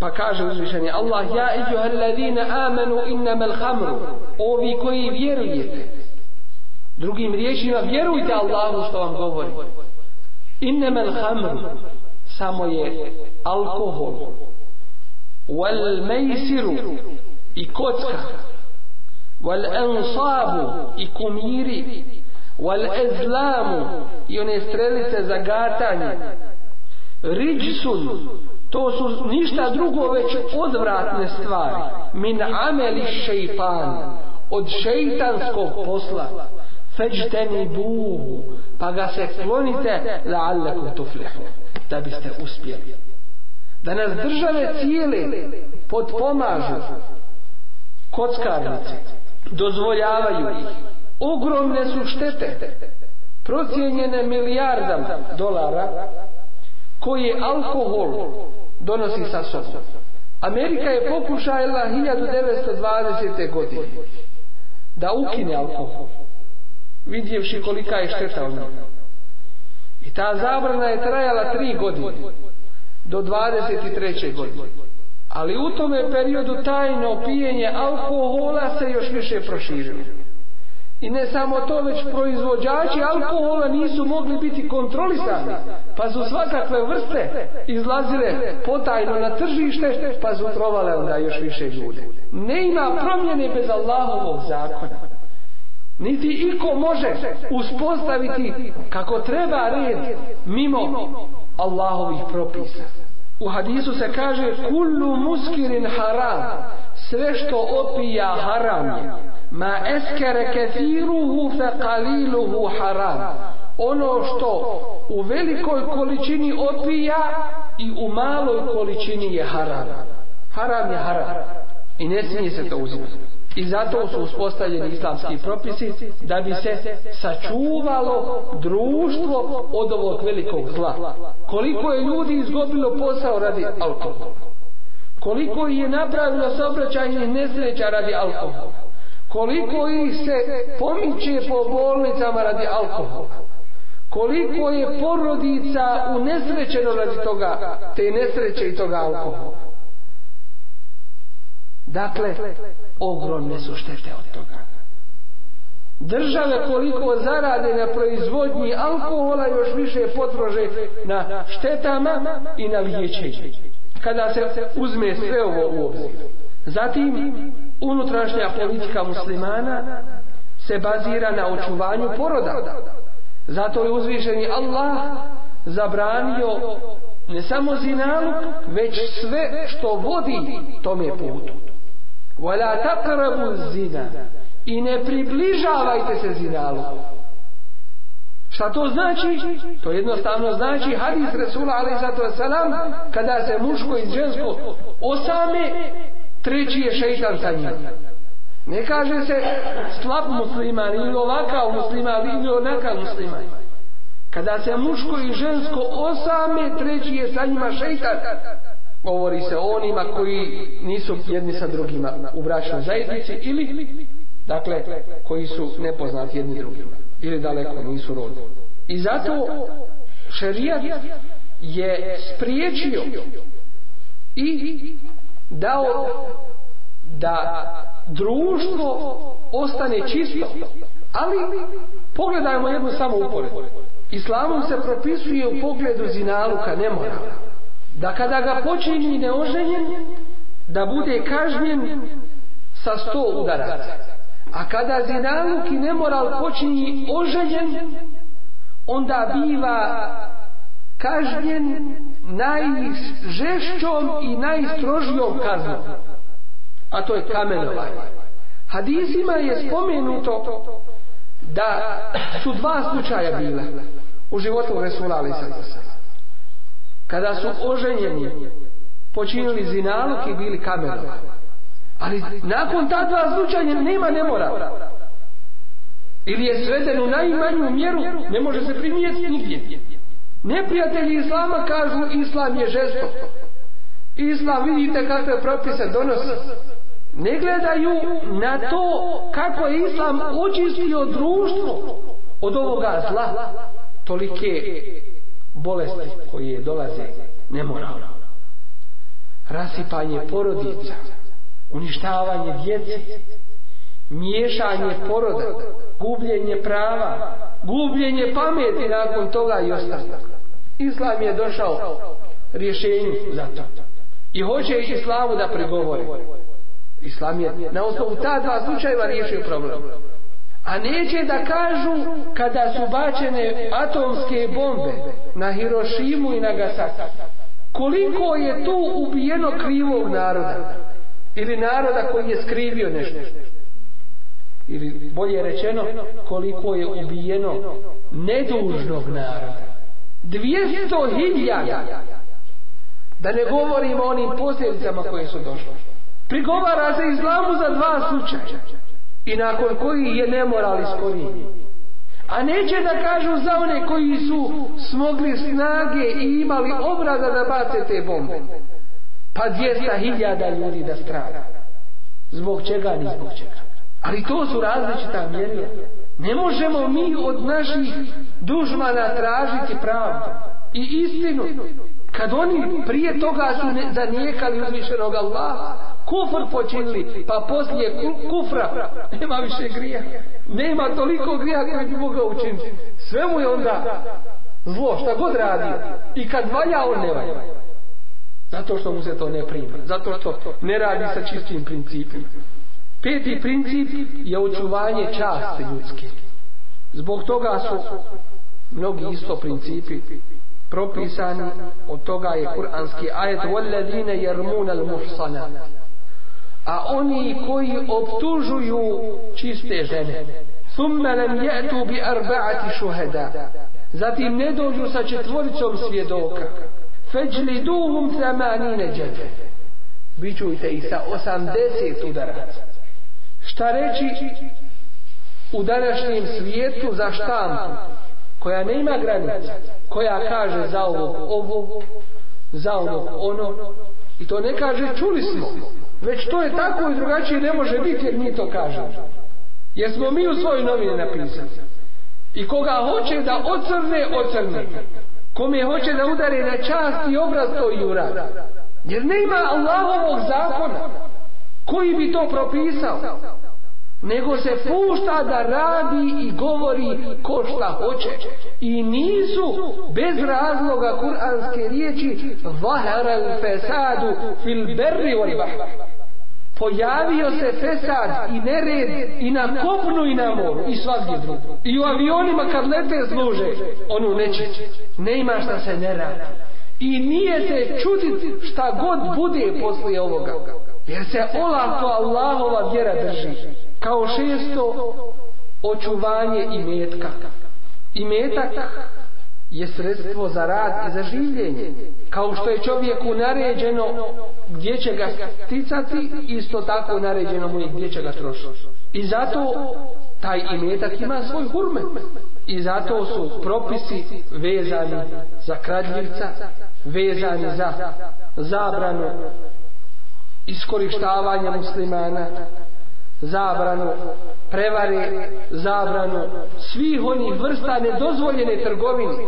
Pa kaže uzvišeni Allah, ja i juhalladine amenu innama l'hamru, ovi koji vjerujete. Drugim riječima, vjerujte Allahu što vam govori innamal khamr samo je alkohol wal maysir i kocka wal ansab i kumiri wal azlam i one strelice za gatanje rijsun to su ništa drugo već odvratne stvari min ameli šeitan od šeitanskog posla feđteni buhu, pa ga se klonite, la alleku tuflihu, da biste uspjeli. Da nas države cijeli podpomažu kockarnice, dozvoljavaju ih. Ogromne su štete, procijenjene milijardama dolara, koji alkohol donosi sa sobom. Amerika je pokušala 1920. godine da ukine alkohol vidjevši kolika je šteta u njih. I ta zabrana je trajala tri godine, do 23. godine. Ali u tome periodu tajno pijenje alkohola se još više proširilo. I ne samo to, već proizvođači alkohola nisu mogli biti kontrolisani, pa su svakakve vrste izlazile potajno na tržište, pa su trovale onda još više ljude. Ne ima promjene bez Allahovog zakona niti iko može uspostaviti kako treba red mimo Allahovih propisa. U hadisu se kaže kullu muskirin haram, sve što opija haram je. Ma eskere kefiruhu fe kaliluhu haram. Ono što u velikoj količini opija i u maloj količini je haram. Haram je haram. I ne smije se to uzimati. I zato su uspostavljeni islamski propisi da bi se sačuvalo društvo od ovog velikog zla. Koliko je ljudi izgubilo posao radi alkohola? Koliko je napravilo saobraćajnih nesreća radi alkohola? Koliko ih se pomiče po bolnicama radi alkohola? Koliko je porodica unesrećeno radi toga, te nesreće i toga alkohola? Dakle, dakle ogromne su štete od toga. Države koliko zarade na proizvodnji alkohola još više potrože na štetama i na liječenje. Kada se uzme sve ovo u obzir. Zatim, unutrašnja politika muslimana se bazira na očuvanju poroda. Zato je uzvišeni Allah zabranio ne samo zinaluk, već sve što vodi tome putu. وَلَا تَقْرَبُوا الزِّنَا I ne približavajte se zinalu. Šta to znači? To jednostavno znači hadis Resula a.s. kada se muško i žensko osame, treći je šeitan sa njim. Ne kaže se slab musliman ili ovakav musliman ili onakav musliman. Kada se muško i žensko osame, treći je sa njima šeitan govori se o onima koji nisu jedni sa drugima u bračnoj zajednici ili dakle koji su nepoznati jedni drugima ili daleko nisu rodni. I zato šerijat je spriječio i dao da društvo ostane čisto. Ali pogledajmo jednu samo uporedu. Islamom se propisuje u pogledu zinaluka nemorala da kada ga počini neoženjen da bude kažnjen sa sto udaraca a kada zinaluk i nemoral počini oženjen onda biva kažnjen najžešćom i najstrožijom kaznom a to je kamenovanje hadisima je spomenuto da su dva slučaja bila u životu Resula Ali Sadrasa kada su oženjeni počinili zinaluk i bili kamenom. Ali nakon ta dva slučanja nema nemora. Ili je sveden u najmanju mjeru, ne može se primijeti nigdje. Neprijatelji Islama kažu Islam je žestok. Islam vidite kakve propise donosi. Ne gledaju na to kako je Islam očistio društvo od ovoga zla. Tolike bolesti koji je dolaze nemoralno. Rasipanje porodica, uništavanje djece, miješanje poroda, gubljenje prava, gubljenje pameti nakon toga i ostalo. Islam je došao rješenju za to. I hoće ih islamu da pregovore. Islam je na osnovu ta dva slučajeva riješio problem. A neće da kažu kada su bačene atomske bombe na Hirošimu i Nagasaki. Koliko je tu ubijeno krivog naroda? Ili naroda koji je skrivio nešto? Ili bolje rečeno, koliko je ubijeno nedužnog naroda? 200 hiljada! Da ne govorimo o onim posljedicama koje su došle. Prigovara se izlamu za dva slučaja i nakon koji je nemoral iskorijenjen. A neće da kažu za one koji su smogli snage i imali obraza da bace te bombe. Pa dvijesta hiljada ljudi da strada. Zbog čega ni zbog čega. Ali to su različita mjerila. Ne možemo mi od naših dužmana tražiti pravdu i istinu. Kad oni prije toga su ne, zanijekali uzvišenog Allaha, kufr počinili, pa poslije kufra nema više grija. Nema toliko grija koji bi mogao učiniti. Sve mu je onda zlo, šta god radi. I kad valja, on ne valja. Zato što mu se to ne prima. Zato što ne radi sa čistim principima. Peti princip je očuvanje časti ljudske. Zbog toga su mnogi isto principi propisani od toga je kuranski ajet وَالَّذِينَ يَرْمُونَ الْمُحْصَنَةِ a oni koji obtužuju čiste žene thumma lam yatu bi arba'ati shuhada zatim ne dođu sa četvoricom svjedoka fajliduhum thamanina jalda bičujte i sa 80 udaraca šta reći u današnjem svijetu za štampu koja ne ima granica koja kaže za ovo ovo za ono ono I to ne kaže čuli smo. Već to je tako i drugačije ne može biti jer mi to kažemo. Jer smo mi u svojoj novini napisali. I koga hoće da ocrne, ocrne. Kome hoće da udare na čast i obraz to i uradi. Jer nema Allahovog zakona koji bi to propisao nego se pušta da radi i govori ko šta hoće. I nisu bez razloga kuranske riječi vahar al fesadu fil berri wal bahra. Pojavio se fesad i nered i na kopnu i na moru i svakdje drugo. I u avionima kad lete služe, ono neće. Ne ima šta se ne radi. I nije se čuditi šta god bude poslije ovoga. Jer se olako Allahova vjera drži. Kao šesto očuvanje i metka. I metak je sredstvo za rad i za življenje. Kao što je čovjeku naređeno gdje će ga sticati, isto tako naređeno mu je gdje će ga trošiti. I zato taj imetak ima svoj hurme. I zato su propisi vezani za kradljivca, vezani za zabranu iskorištavanje muslimana, zabranu prevare, zabranu svih onih vrsta nedozvoljene trgovine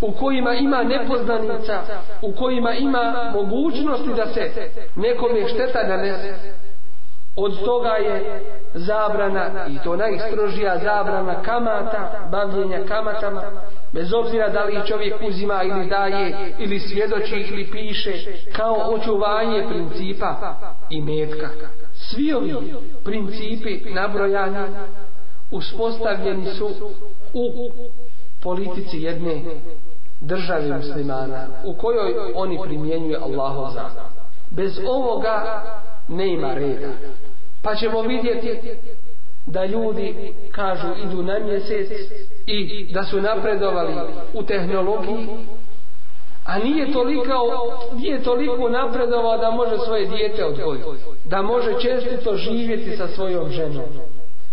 u kojima ima nepoznanica, u kojima ima mogućnosti da se nekom je šteta nanese. Od toga je zabrana, i to najstrožija zabrana kamata, bavljenja kamatama, bez obzira da li čovjek uzima ili daje, ili svjedoči ili piše, kao očuvanje principa i metka. Svi ovi principi nabrojani uspostavljeni su u politici jedne države muslimana u kojoj oni primjenjuju Allahov zakon. Bez ovoga ne ima reda. Pa, pa ćemo vidjeti da ljudi kažu idu na mjesec i da su napredovali u tehnologiji, a nije, toliko, nije toliko napredovao da može svoje dijete odgojiti, da može čestito živjeti sa svojom ženom,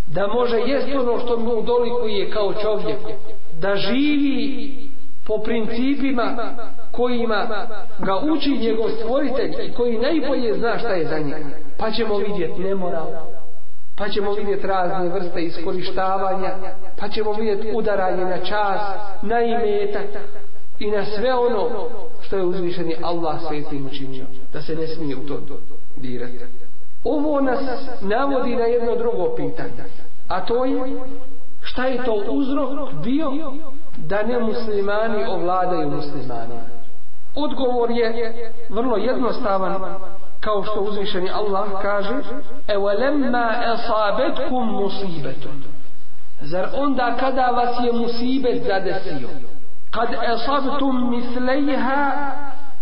da može jest ono što mu dolikuje kao čovjeku, da živi po principima kojima ga uči njegov stvoritelj i koji najbolje zna šta je za njega. Pa ćemo vidjeti nemoral, pa ćemo vidjeti razne vrste iskorištavanja, pa ćemo vidjeti udaranje na čas, na imetak i na sve ono što je uzvišeni Allah svetim učinio, da se ne smije u to dirati. Ovo nas navodi na jedno drugo pitanje, a to je šta je to uzrok bio da ne muslimani ovladaju muslimani odgovor je vrlo jednostavan kao što uzvišeni Allah kaže evelemma esabetkum musibetun zar onda kada vas je musibet zadesio kad esabtum misleiha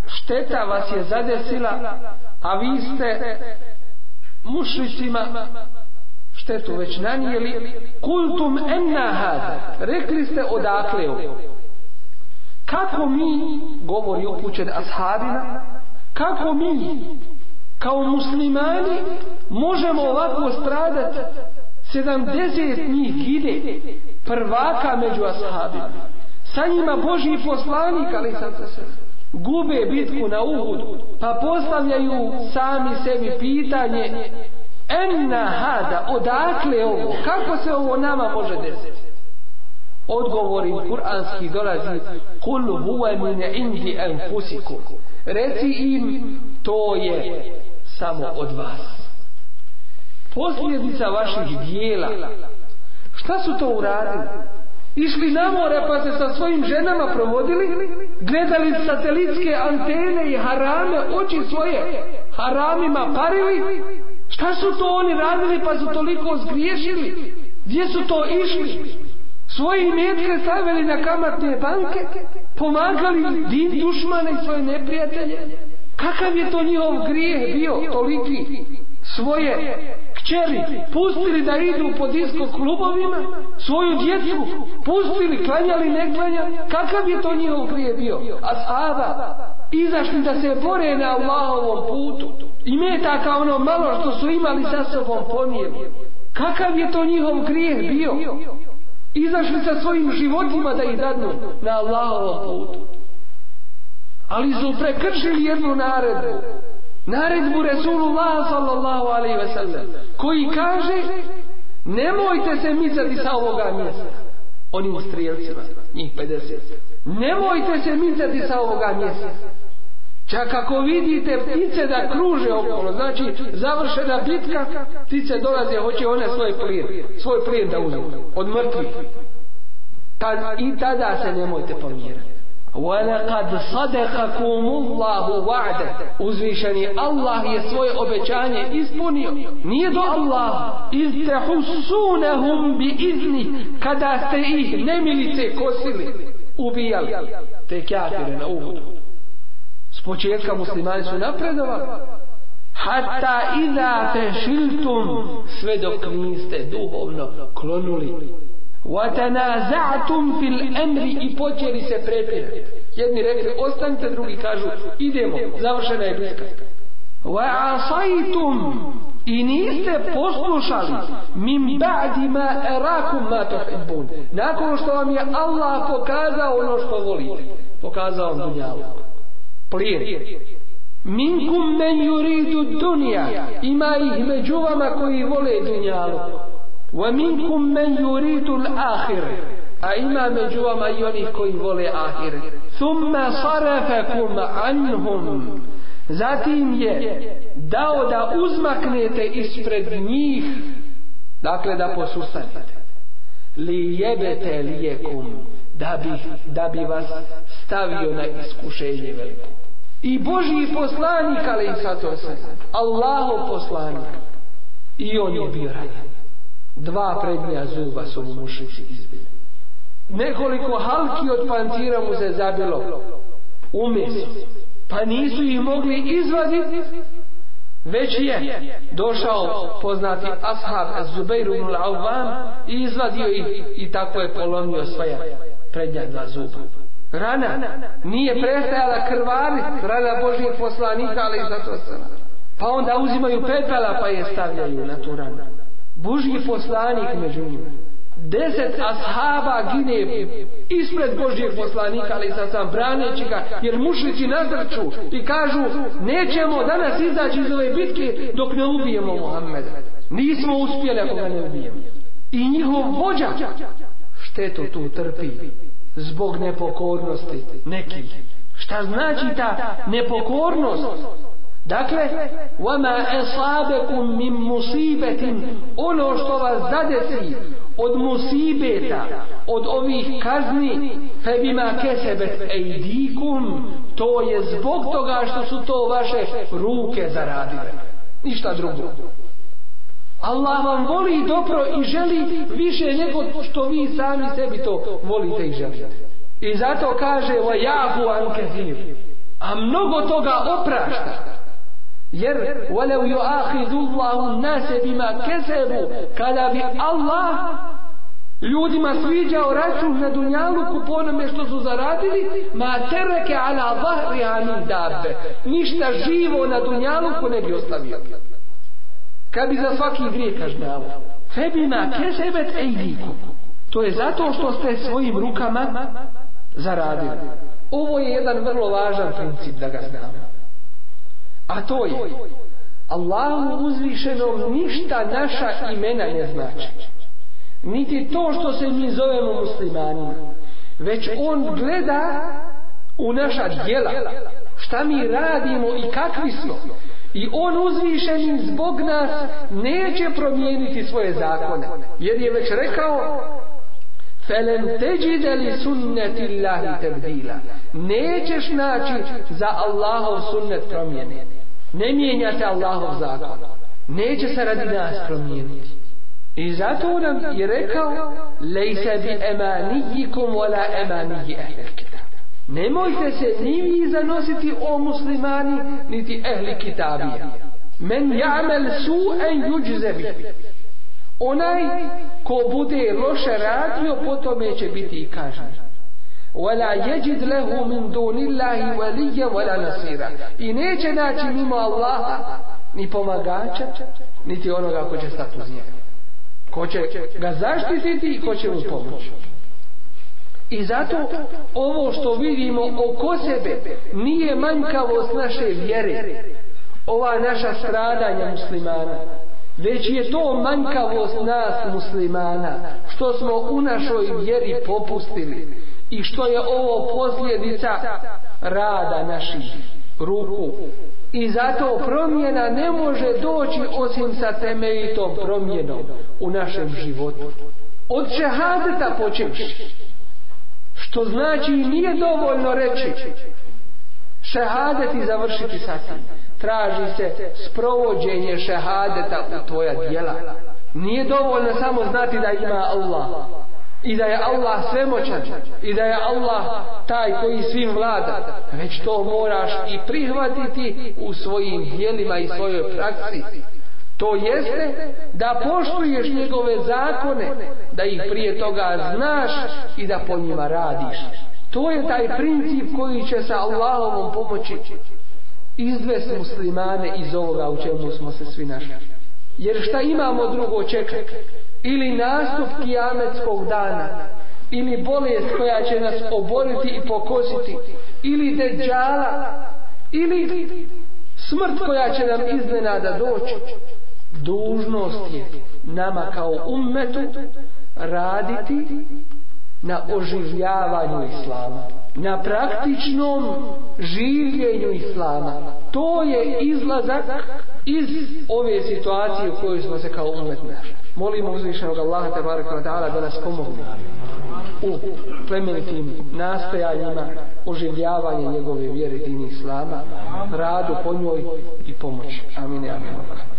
šteta vas je zadesila a vi ste mušlicima štetu već nanijeli kultum enna hada rekli ste odakle ovo kako mi govori upućen ashabina kako mi kao muslimani možemo ovako stradati 70 njih ide prvaka među ashabima sa njima Boži poslanik ali sam se sve gube bitku na Uhud pa postavljaju sami sebi pitanje Enna hada, odakle ovo? Kako se ovo nama može desiti? Odgovor im kuranski dolazi Kul huwa min indi enfusiku Reci im To je samo od vas Posljedica vaših dijela Šta su to uradili? Išli na more pa se sa svojim ženama provodili? Gledali satelitske antene i harame oči svoje haramima parili? Šta su to oni radili pa su toliko zgriješili? Gdje su to išli? Svoje imetke stavili na kamatne banke? Pomagali din dušmane i svoje neprijatelje? Kakav je to njihov grijeh bio toliki? Svoje kćeri pustili da idu po disko klubovima? Svoju djecu pustili, klanjali, ne klanjali? Kakav je to njihov grijeh bio? A sada, izašli da se bore na Allahovom putu i meta kao ono malo što su imali sa sobom ponijeli. Kakav je to njihov grijeh bio? Izašli sa svojim životima da ih dadnu na Allahovom putu. Ali su prekršili jednu naredbu. Naredbu Resulullah sallallahu alaihi ve sellem. Koji kaže nemojte se micati sa ovoga mjesta. Onim strijelcima, njih 50. Nemojte se micati sa ovoga mjesta. Čak ako vidite ptice da kruže okolo, znači završena bitka, ptice dolaze, hoće one svoj plin, svoj plin da uzme od mrtvih. Ta, I tada se nemojte pomirati. وَلَقَدْ صَدَقَكُمُ اللَّهُ وَعْدَ Uzvišeni Allah je svoje obećanje ispunio. Nije do Allah. إِذْ تَحُسُّونَهُمْ بِإِذْنِ Kada ste ih nemilice kosili, ubijali. Te kjafire na uhudu početka muslimani su napredovali hatta iza te šiltum sve dok niste duhovno klonuli وَتَنَازَعْتُمْ فِي الْأَمْرِ I počeli se prepirati. Jedni rekli, ostanite, drugi kažu, idemo, završena je bitka. وَعَصَيْتُمْ I niste poslušali مِنْ بَعْدِ مَا أَرَاكُمْ مَا تُحِبُونَ Nakon što vam je Allah pokazao ono što volite. Pokazao vam dunjavu plijen. Minkum men yuridu dunja, ima ih među vama koji vole dunjalu. Wa minkum men yuridu l'ahir, a ima među vama i onih koji vole ahir. Thumma sarafakum anhum, zatim je dao da uzmaknete ispred njih, dakle da posustanete. Li jebete lijekum, da bi, da bi vas stavio na iskušenje veliko i Boži poslanik ali i sad to se Allaho poslanik i on je bio ranjen dva prednja zuba su mu mušnici izbili nekoliko halki od pancira mu se zabilo u mesu pa nisu ih mogli izvaditi već je došao poznati Ashab Zubeiru Mulavvam i izvadio ih i tako je polomio svoja prednja dva zuba Rana nije prestajala krvariti, rana Božijeg poslanika, ali i zato sam. Pa onda uzimaju pa pepela pa je stavljaju na tu ranu. Božji poslanik među njima. Deset ashaba gine ispred Božijeg poslanika, ali sa sam braneći ga, jer mušlići nazrču i kažu, nećemo danas izaći iz ove bitke dok ne ubijemo Muhammeda. Nismo uspjeli ako ga ne ubijemo. I njihov vođa štetu tu trpi zbog nepokornosti nekim. Šta znači ta nepokornost? Dakle, وَمَا أَصَابَكُمْ مِنْ مُصِيبَةٍ Ono što vas zadesi od musibeta, od ovih kazni, فَبِمَا كَسَبَتْ اَيْدِيكُمْ To je zbog toga što su to vaše ruke zaradile. Ništa drugo. Allah vam voli dobro i želi više nego što vi sami sebi to volite i želite. I zato kaže wa yafu an kathir. A mnogo toga oprašta. Jer walau yu'akhidhu Allahu an-nas bima kasabu, kada bi Allah ljudima sviđao račun na dunjalu ku ponome što su zaradili ma tereke ala zahriha min dabe ništa živo na dunjalu ku ne bi ostavio kad bi za svaki grije kažnjavo febina kesebet ejdiku to je zato što ste svojim rukama zaradili ovo je jedan vrlo važan princip da ga znamo a to je Allahu uzvišenom ništa naša imena ne znači niti to što se mi zovemo muslimanima već on gleda u naša djela šta mi radimo i kakvi smo I on uzvišenim zbog nas neće promijeniti svoje zakone. Jer je već rekao Felen teđide li sunneti Allahi tebdila. Nećeš naći za Allahov sunnet promijeni. Ne mijenjate Allahov zakon. Neće se radi nas promijeniti. I zato nam je rekao Lejse bi emanijikum wala emanijih ehlel kitab. Nemojte se ni vi zanositi o muslimani, niti ehli kitabija. Men ja'mel su en juđzebi. Onaj ko bude loše radio, potome će biti i kažen. Wala yajid lahu min dunillahi waliya wala nasira. I neće naći mimo Allaha ni pomagača, niti onoga ko će stati uz njega. Ko će ga zaštititi i ko će mu pomoći. I zato ovo što vidimo oko sebe nije manjkavost naše vjere, ova naša stradanja muslimana, već je to manjkavost nas muslimana, što smo u našoj vjeri popustili i što je ovo posljedica rada naših ruku. I zato promjena ne može doći osim sa temeljitom promjenom u našem životu. Od šehadeta počeš, Što znači nije dovoljno reći šehadet i završiti sa tim. Traži se sprovođenje šehadeta u tvoja dijela. Nije dovoljno samo znati da ima Allah. I da je Allah svemoćan. I da je Allah taj koji svim vlada. Već to moraš i prihvatiti u svojim dijelima i svojoj praksi. To jeste da poštuješ njegove zakone, da ih prije toga znaš i da po njima radiš. To je taj princip koji će sa Allahovom pomoći izvesti muslimane iz ovoga u čemu smo se svi našli. Jer šta imamo drugo čekat? Ili nastup kijametskog dana, ili bolest koja će nas oboriti i pokositi, ili deđala, ili smrt koja će nam iznenada doći dužnost je nama kao ummetu raditi na oživljavanju islama na praktičnom življenju islama to je izlazak iz ove situacije u kojoj smo se kao ummet našli molimo uzvišenog Allaha tabaraka wa ta'ala da nas pomogne u plemenitim nastojanjima oživljavanje njegove vjere din islama radu po njoj i pomoć amin amin, amin.